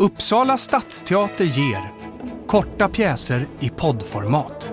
Uppsala stadsteater ger korta pjäser i poddformat.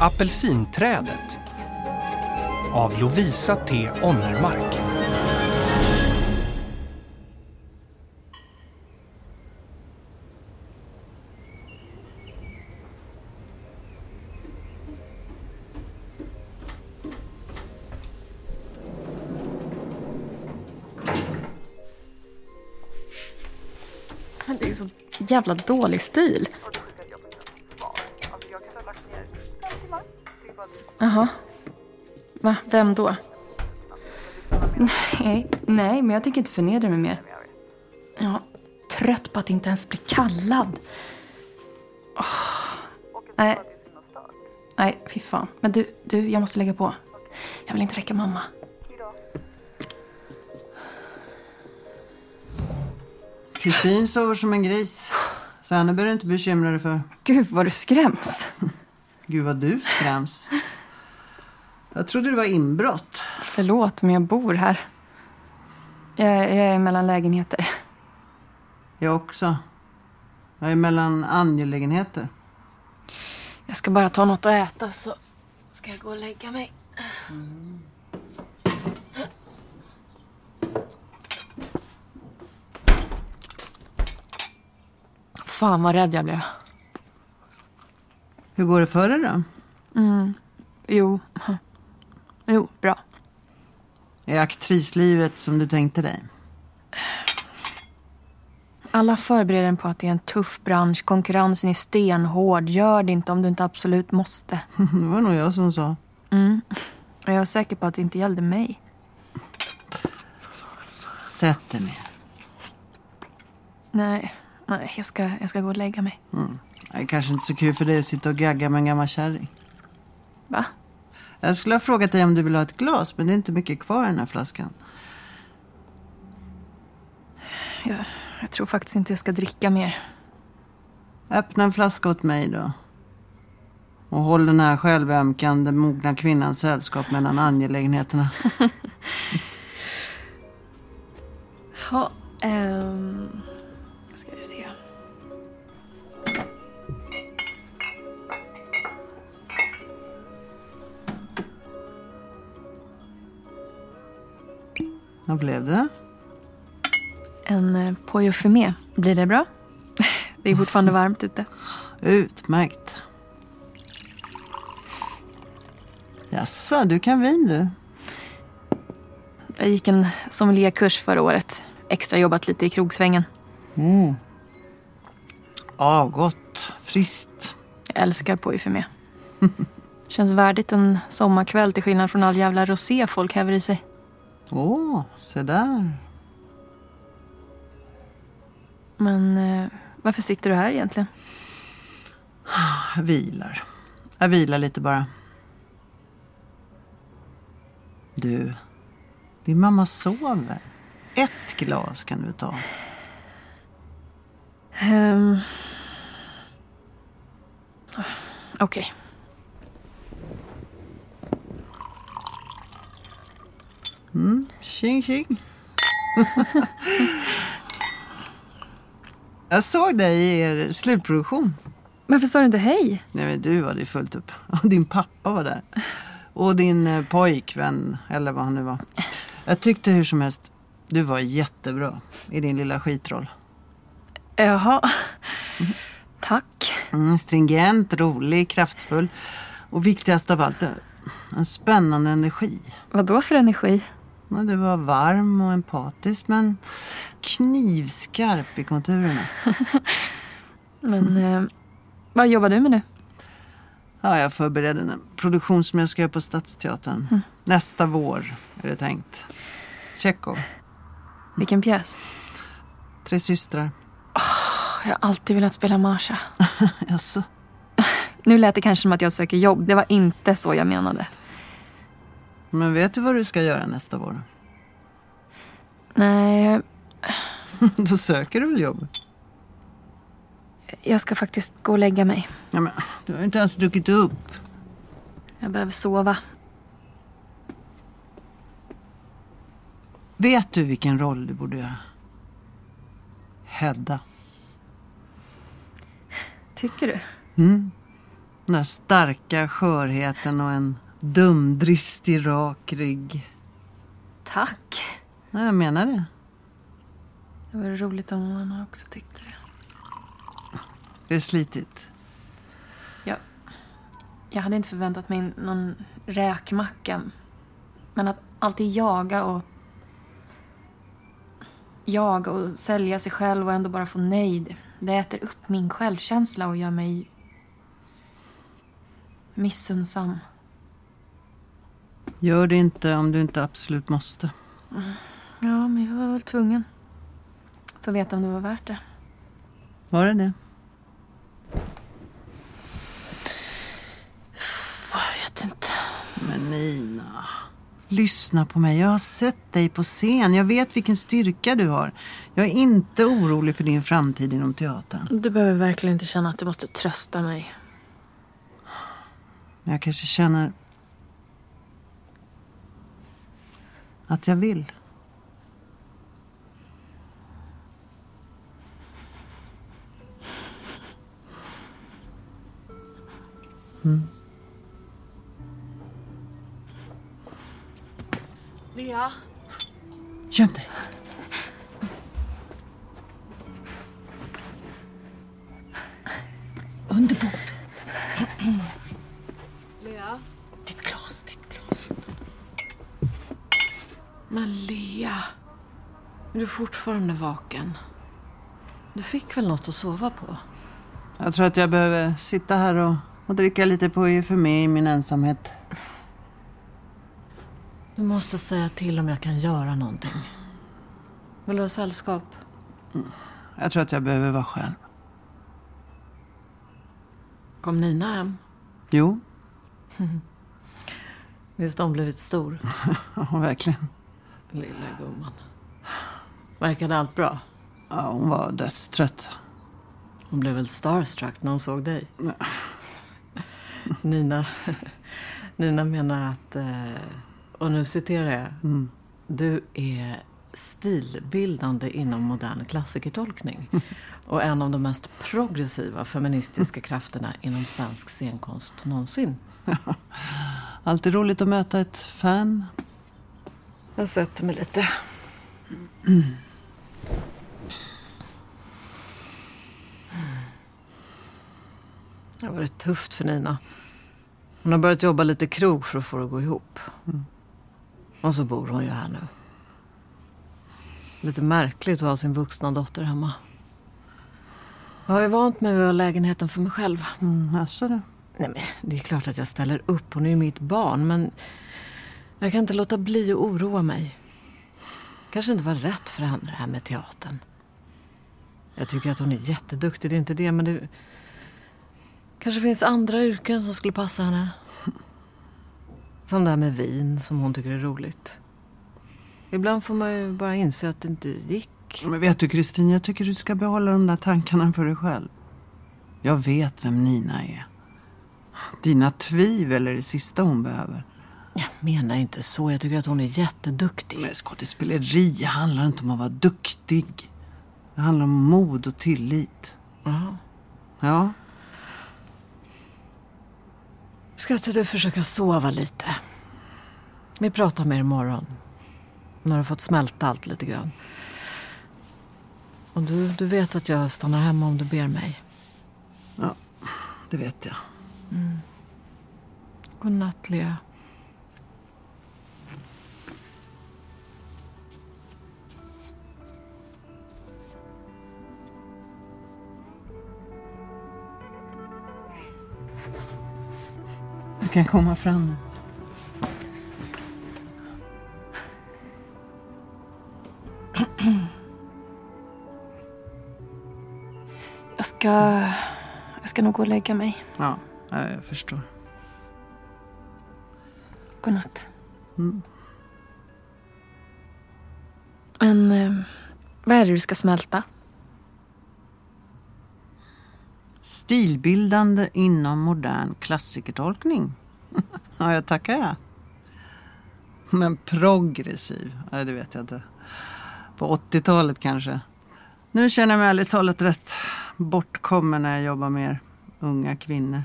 Apelsinträdet av Lovisa T Onnermark. Jävla dålig stil. Jaha. Va? Vem då? Nej, nej, men jag tänker inte förnedra mig mer. Ja, trött på att inte ens bli kallad. Åh. Nej. Nej, fy fan. Men du, du, jag måste lägga på. Jag vill inte väcka mamma. Kristin sover som en gris. Så henne behöver du inte bekymra dig för. Gud, vad du skräms. Gud vad du skräms. Jag trodde det var inbrott. Förlåt, men jag bor här. Jag, jag är mellan lägenheter. Jag också. Jag är mellan angelägenheter. Jag ska bara ta något att äta så ska jag gå och lägga mig. Fan vad rädd jag blev. Hur går det för dig då? Jo. Jo, bra. Är aktrislivet som du tänkte dig? Alla förbereder en på att det är en tuff bransch. Konkurrensen är stenhård. Gör det inte om du inte absolut måste. Det var nog jag som sa. Och jag är säker på att det inte gällde mig. Sätt dig ner. Nej, nej jag, ska, jag ska gå och lägga mig. Det är kanske inte så kul för dig att sitta och gagga med en gammal kärring. Va? Jag skulle ha frågat dig om du vill ha ett glas, men det är inte mycket kvar i den här flaskan. Jag, jag tror faktiskt inte jag ska dricka mer. Öppna en flaska åt mig då. Och håll den här självömkande, mogna kvinnans sällskap mellan angelägenheterna. Ja, ehm... Vad blev det? En eh, Pollo Fumé. Blir det bra? Det är fortfarande varmt ute. Utmärkt. Jaså, du kan vin du? Jag gick en sommelierkurs förra året. Extra jobbat lite i krogsvängen. Ja, gott. Friskt. Jag älskar Pollo Fumé. Känns värdigt en sommarkväll till skillnad från all jävla rosé folk häver i sig. Åh, se där. Men eh, varför sitter du här egentligen? Jag vilar. Jag vilar lite bara. Du, din mamma sover. Ett glas kan du ta. Ehm. Okej. Tjing tjing. Jag såg dig i er slutproduktion. Varför sa du inte hej? Nej men du hade ju fullt upp. Och din pappa var där. Och din eh, pojkvän, eller vad han nu var. Jag tyckte hur som helst, du var jättebra i din lilla skitroll. Jaha. Tack. Mm, stringent, rolig, kraftfull. Och viktigast av allt, en spännande energi. Vad då för energi? Du var varm och empatisk men knivskarp i konturerna. Men eh, vad jobbar du med nu? Ja, jag förbereder en produktion som jag ska göra på Stadsteatern. Nästa vår är det tänkt. Tjechov. Vilken pjäs? Tre systrar. Jag har alltid velat spela Marsha. Jaså? Nu lät det kanske som att jag söker jobb. Det var inte så jag menade. Men vet du vad du ska göra nästa vår? Nej, Då söker du väl jobb? jag ska faktiskt gå och lägga mig. Ja, men, du har inte ens druckit upp. Jag behöver sova. Vet du vilken roll du borde göra? Hedda. Tycker du? Mm. Den där starka skörheten och en dumdristig rak rygg. Tack. Nej, jag menar det. Det var roligt om man också tyckte det. Det är slitigt. Jag, jag hade inte förväntat mig någon räkmacka. Men att alltid jaga och... Jaga och sälja sig själv och ändå bara få nej. Det äter upp min självkänsla och gör mig... missunnsam. Gör det inte om du inte absolut måste. Ja, men jag var väl tvungen. För att veta om det var värt det. Var det det? Jag vet inte. Men Nina, lyssna på mig. Jag har sett dig på scen. Jag vet vilken styrka du har. Jag är inte orolig för din framtid inom teatern. Du behöver verkligen inte känna att du måste trösta mig. Jag kanske känner att jag vill. Lea? Göm dig. Du fortfarande vaken? Du fick väl något att sova på? Jag tror att jag behöver sitta här och, och dricka lite på eufemi i min ensamhet. Du måste säga till om jag kan göra någonting. Vill du ha sällskap? Jag tror att jag behöver vara själv. Kom Nina hem? Jo, Visst har hon blivit stor? ja, verkligen. Lilla gumman. Verkade allt bra? Ja, hon var dödstrött. Hon blev väl starstruck när hon såg dig? Nina, Nina menar att, eh, och nu citerar jag, Mm. du är stilbildande inom modern klassikertolkning och en av de mest progressiva feministiska krafterna inom svensk scenkonst någonsin. Alltid roligt att möta ett fan. Jag sätter mig lite. Det har varit tufft för Nina. Hon har börjat jobba lite krog för att få det att gå ihop. Och så bor hon ju här nu. Lite märkligt att ha sin vuxna dotter hemma. Jag har ju vant mig vid att ha lägenheten för mig själv. Mm, alltså det. Nej, men det är klart att jag ställer upp. Hon är ju mitt barn. Men jag kan inte låta bli att oroa mig. Kanske inte var rätt för henne det här med teatern. Jag tycker att hon är jätteduktig, det är inte det. Men det kanske finns andra yrken som skulle passa henne. Som det här med vin, som hon tycker är roligt. Ibland får man ju bara inse att det inte gick. Men vet du Kristin, jag tycker du ska behålla de där tankarna för dig själv. Jag vet vem Nina är. Dina tvivel är det sista hon behöver. Jag menar inte så. Jag tycker att hon är jätteduktig. Men skådespeleri handlar inte om att vara duktig. Det handlar om mod och tillit. Jaha. Ja, Ska inte du försöka sova lite? Vi pratar mer imorgon. När du har fått smälta allt lite grann. Och du, du vet att jag stannar hemma om du ber mig. det vet jag. God natt, Lea. Kan komma fram nu. Jag ska... Jag ska nog gå och lägga mig. Ja, ja, jag förstår. Godnatt. Mm. Men eh, vad är det du ska smälta? Stilbildande inom modern klassikertolkning ja, jag tackar jag. Men progressiv? Nej, det vet jag inte. På 80-talet kanske. Nu känner jag mig ärligt talat rätt bortkommen när jag jobbar med er unga kvinnor.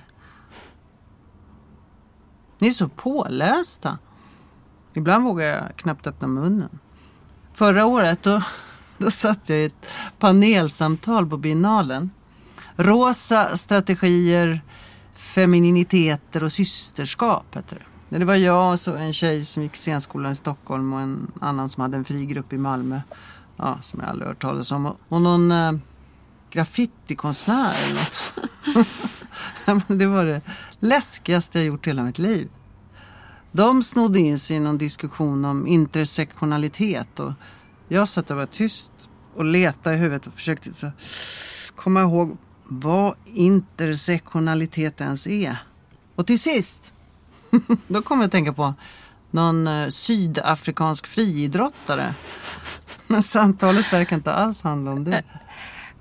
Ni är så pålästa. Ibland vågar jag knappt öppna munnen. Förra året då, då satt jag i ett panelsamtal på Biennalen. Rosa strategier, femininiteter och systerskap Heter det. Det var jag och så en tjej som gick scenskolan i Stockholm och en annan som hade en fri grupp i Malmö. Ja, som jag aldrig hört talas om. Och någon äh, graffitikonstnär eller något. det var det läskigaste jag gjort i hela mitt liv. De snodde in sig i någon diskussion om intersektionalitet och jag satt och var tyst och letade i huvudet och försökte komma ihåg vad intersektionalitet ens är. Och till sist, då kom jag att tänka på någon eh, sydafrikansk friidrottare. Men samtalet verkar inte alls handla om det.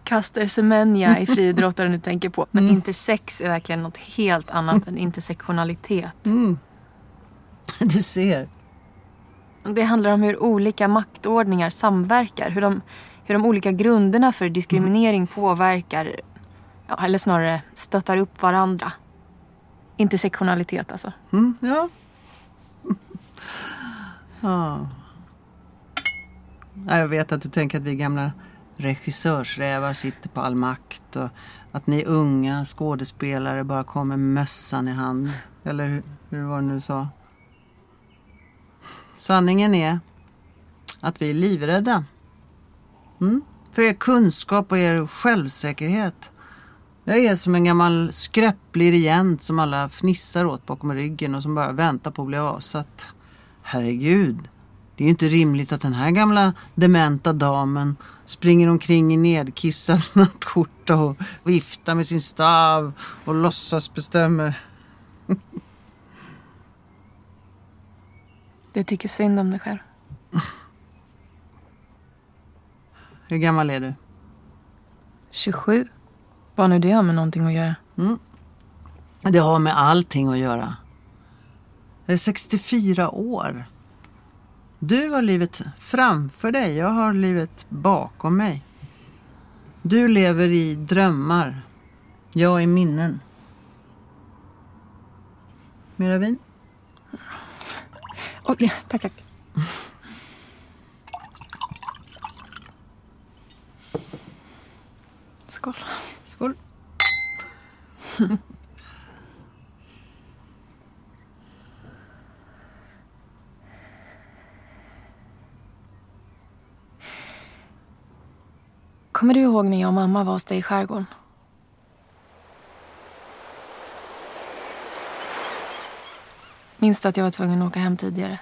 Caster Semenya i friidrottaren du tänker på. Men Mm. intersex är verkligen något helt annat än intersektionalitet. Mm. Du ser. Det handlar om hur olika maktordningar samverkar. Hur de, hur de olika grunderna för diskriminering påverkar, ja, eller snarare stöttar upp varandra. Intersektionalitet alltså. Mm, ja. ja. Ja, Jag vet att du tänker att vi gamla regissörsrävar sitter på all makt och att ni unga skådespelare bara kommer med mössan i hand. Eller hur, hur var det nu du sa? Sanningen är att vi är livrädda. Mm? För er kunskap och er självsäkerhet. Jag är som en gammal skröplig regent som alla fnissar åt bakom ryggen och som bara väntar på att bli avsatt. Herregud, det är ju inte rimligt att den här gamla dementa damen springer omkring i nedkissad nattskjorta och viftar med sin stav och låtsas bestämmer. Du tycker synd om dig själv. Hur gammal är du? 27. Vad nu det har med någonting att göra. Det har med allting att göra. Jag är 64 år. Du har livet framför dig, jag har livet bakom mig. Du lever i drömmar, jag i minnen. Mera vin? Oh, ja, tack, tack. Skål. Kommer du ihåg när jag och mamma var hos dig i skärgården? Minns du att jag var tvungen att åka hem tidigare?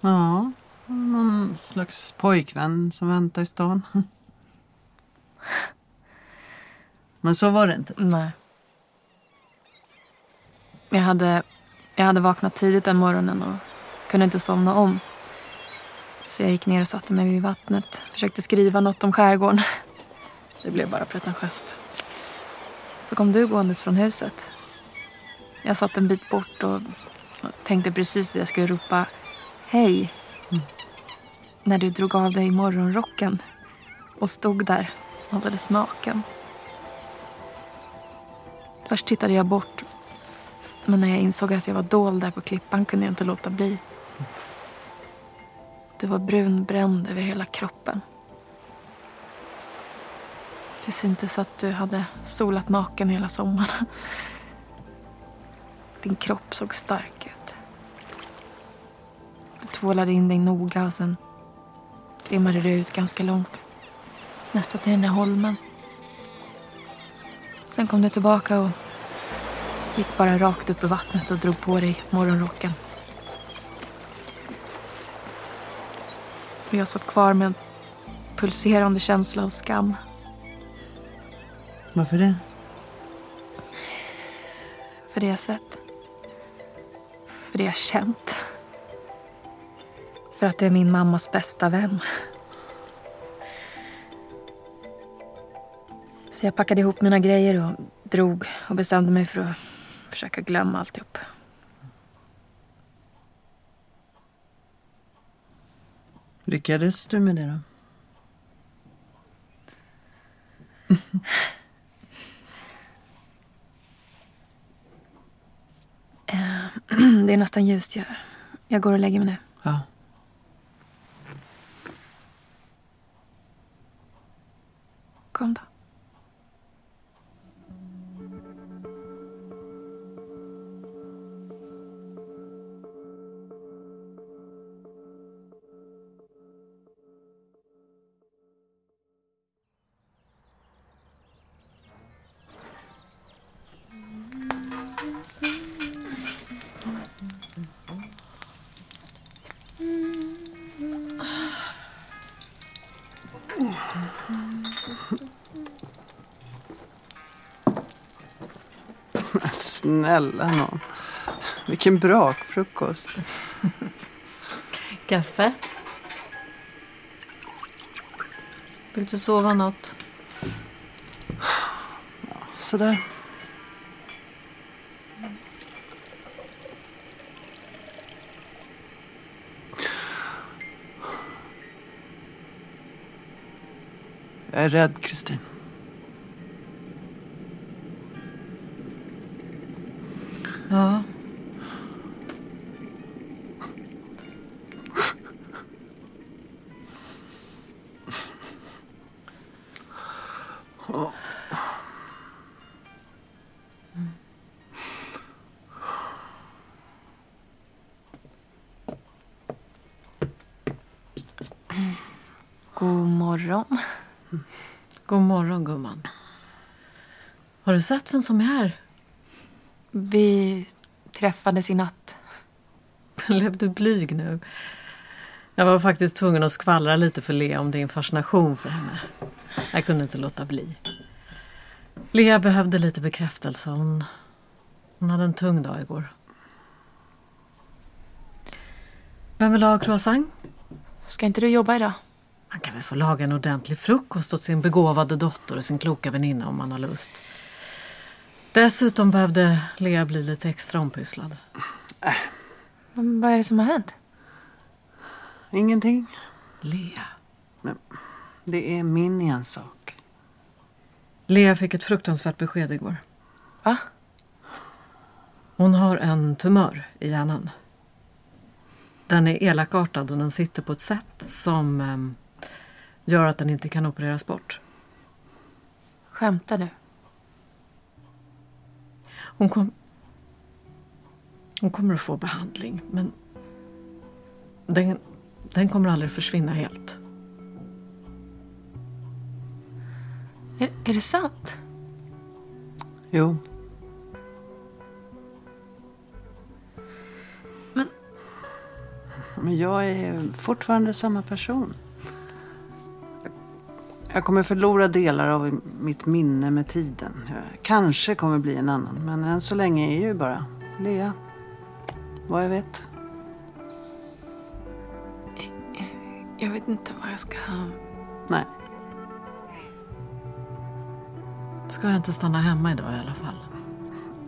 Ja, någon slags pojkvän som väntar i stan. Men så var det inte. Nej. Jag hade, jag hade vaknat tidigt den morgonen och kunde inte somna om. Så jag gick ner och satte mig vid vattnet. Försökte skriva något om skärgården. Det blev bara pretentiöst. Så kom du gåendes från huset. Jag satt en bit bort och tänkte precis det jag skulle ropa hej. När du drog av dig morgonrocken och stod där alldeles naken. Först tittade jag bort. Men när jag insåg att jag var dold där på klippan kunde jag inte låta bli. Du var brunbränd över hela kroppen. Det syntes att du hade solat naken hela sommaren. Din kropp såg stark ut. Du tvålade in dig noga och sen simmade du ut ganska långt. Nästan till den där holmen. Sen kom du tillbaka och gick bara rakt upp i vattnet och drog på dig morgonrocken. Och jag satt kvar med en pulserande känsla av skam. Varför det? För det jag sett. För det jag känt. För att du är min mammas bästa vän. Så jag packade ihop mina grejer och drog och bestämde mig för att försöka glömma alltihop. Lyckades du med det då? Eh, det är nästan ljust. Jag, jag går och lägger mig nu. Ja. Kom då. Snälla nån. Vilken brakfrukost. Kaffe? Fick du sova något? Sådär. Jag är rädd, Kristin. Gumman. Har du sett vem som är här? Vi träffades i natt. Blev du blyg nu? Jag var faktiskt tvungen att skvallra lite för Lea om din fascination för henne. Jag kunde inte låta bli. Lea behövde lite bekräftelse. Hon, hon hade en tung dag igår. Vem vill ha croissant? Ska inte du jobba idag? Man kan väl få laga en ordentlig frukost åt sin begåvade dotter och sin kloka väninna om man har lust. Dessutom behövde Lea bli lite extra ompysslad. Men vad är det som har hänt? Ingenting. Lea. Det är min ensak. Lea fick ett fruktansvärt besked igår. Va? Hon har en tumör i hjärnan. Den är elakartad och den sitter på ett sätt som em, gör att den inte kan opereras bort. Skämtar du? Hon, kom, hon kommer att få behandling men den, den kommer aldrig försvinna helt. Är, är det sant? Jo. Men- Men jag är fortfarande samma person. Jag kommer förlora delar av mitt minne med tiden. Jag kanske kommer bli en annan. Men än så länge är jag ju bara Lea. Vad jag vet. Jag vet inte vad jag ska... Nej. Ska jag inte stanna hemma idag i alla fall?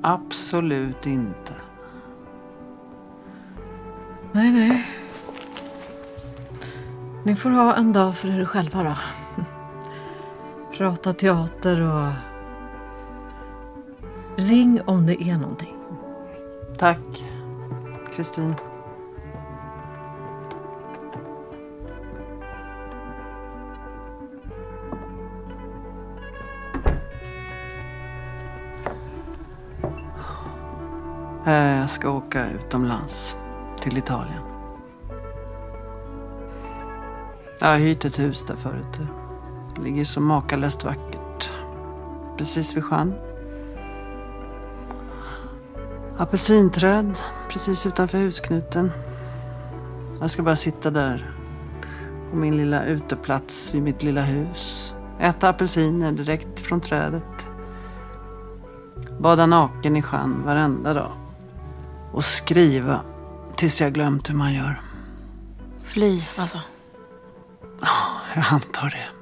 Absolut inte. Nej, nej. Ni får ha en dag för er själva då. Prata teater och... Ring om det är någonting. Tack, Kristin. Eh, Jag ska åka utomlands, till Italien. Jag har hyrt ett hus där förut. Det ligger så makalöst vackert. Precis vid sjön. Apelsinträd precis utanför husknuten. Jag ska bara sitta där på min lilla uteplats vid mitt lilla hus. Äta apelsiner direkt från trädet. Bada naken i sjön varenda dag. Och skriva tills jag glömt hur man gör. Fly, alltså. Jag antar det.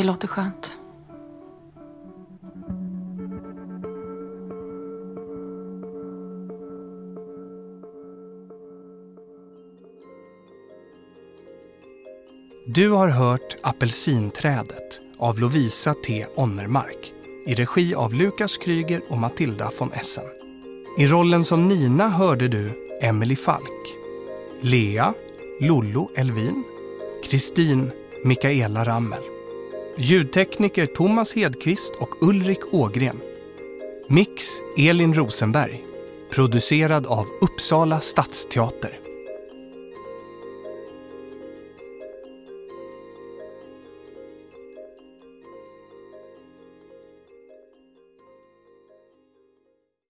Det låter skönt. Du har hört Apelsinträdet av Lovisa T Onnermark i regi av Lukas Kryger och Matilda von Essen. I rollen som Nina hörde du Emily Falk, Lea Lollo Elvin, Kristin Mikaela Rammel. Ljudtekniker Thomas Hedqvist och Ulrik Ågren. Mix Elin Rosenberg. Producerad av Uppsala stadsteater.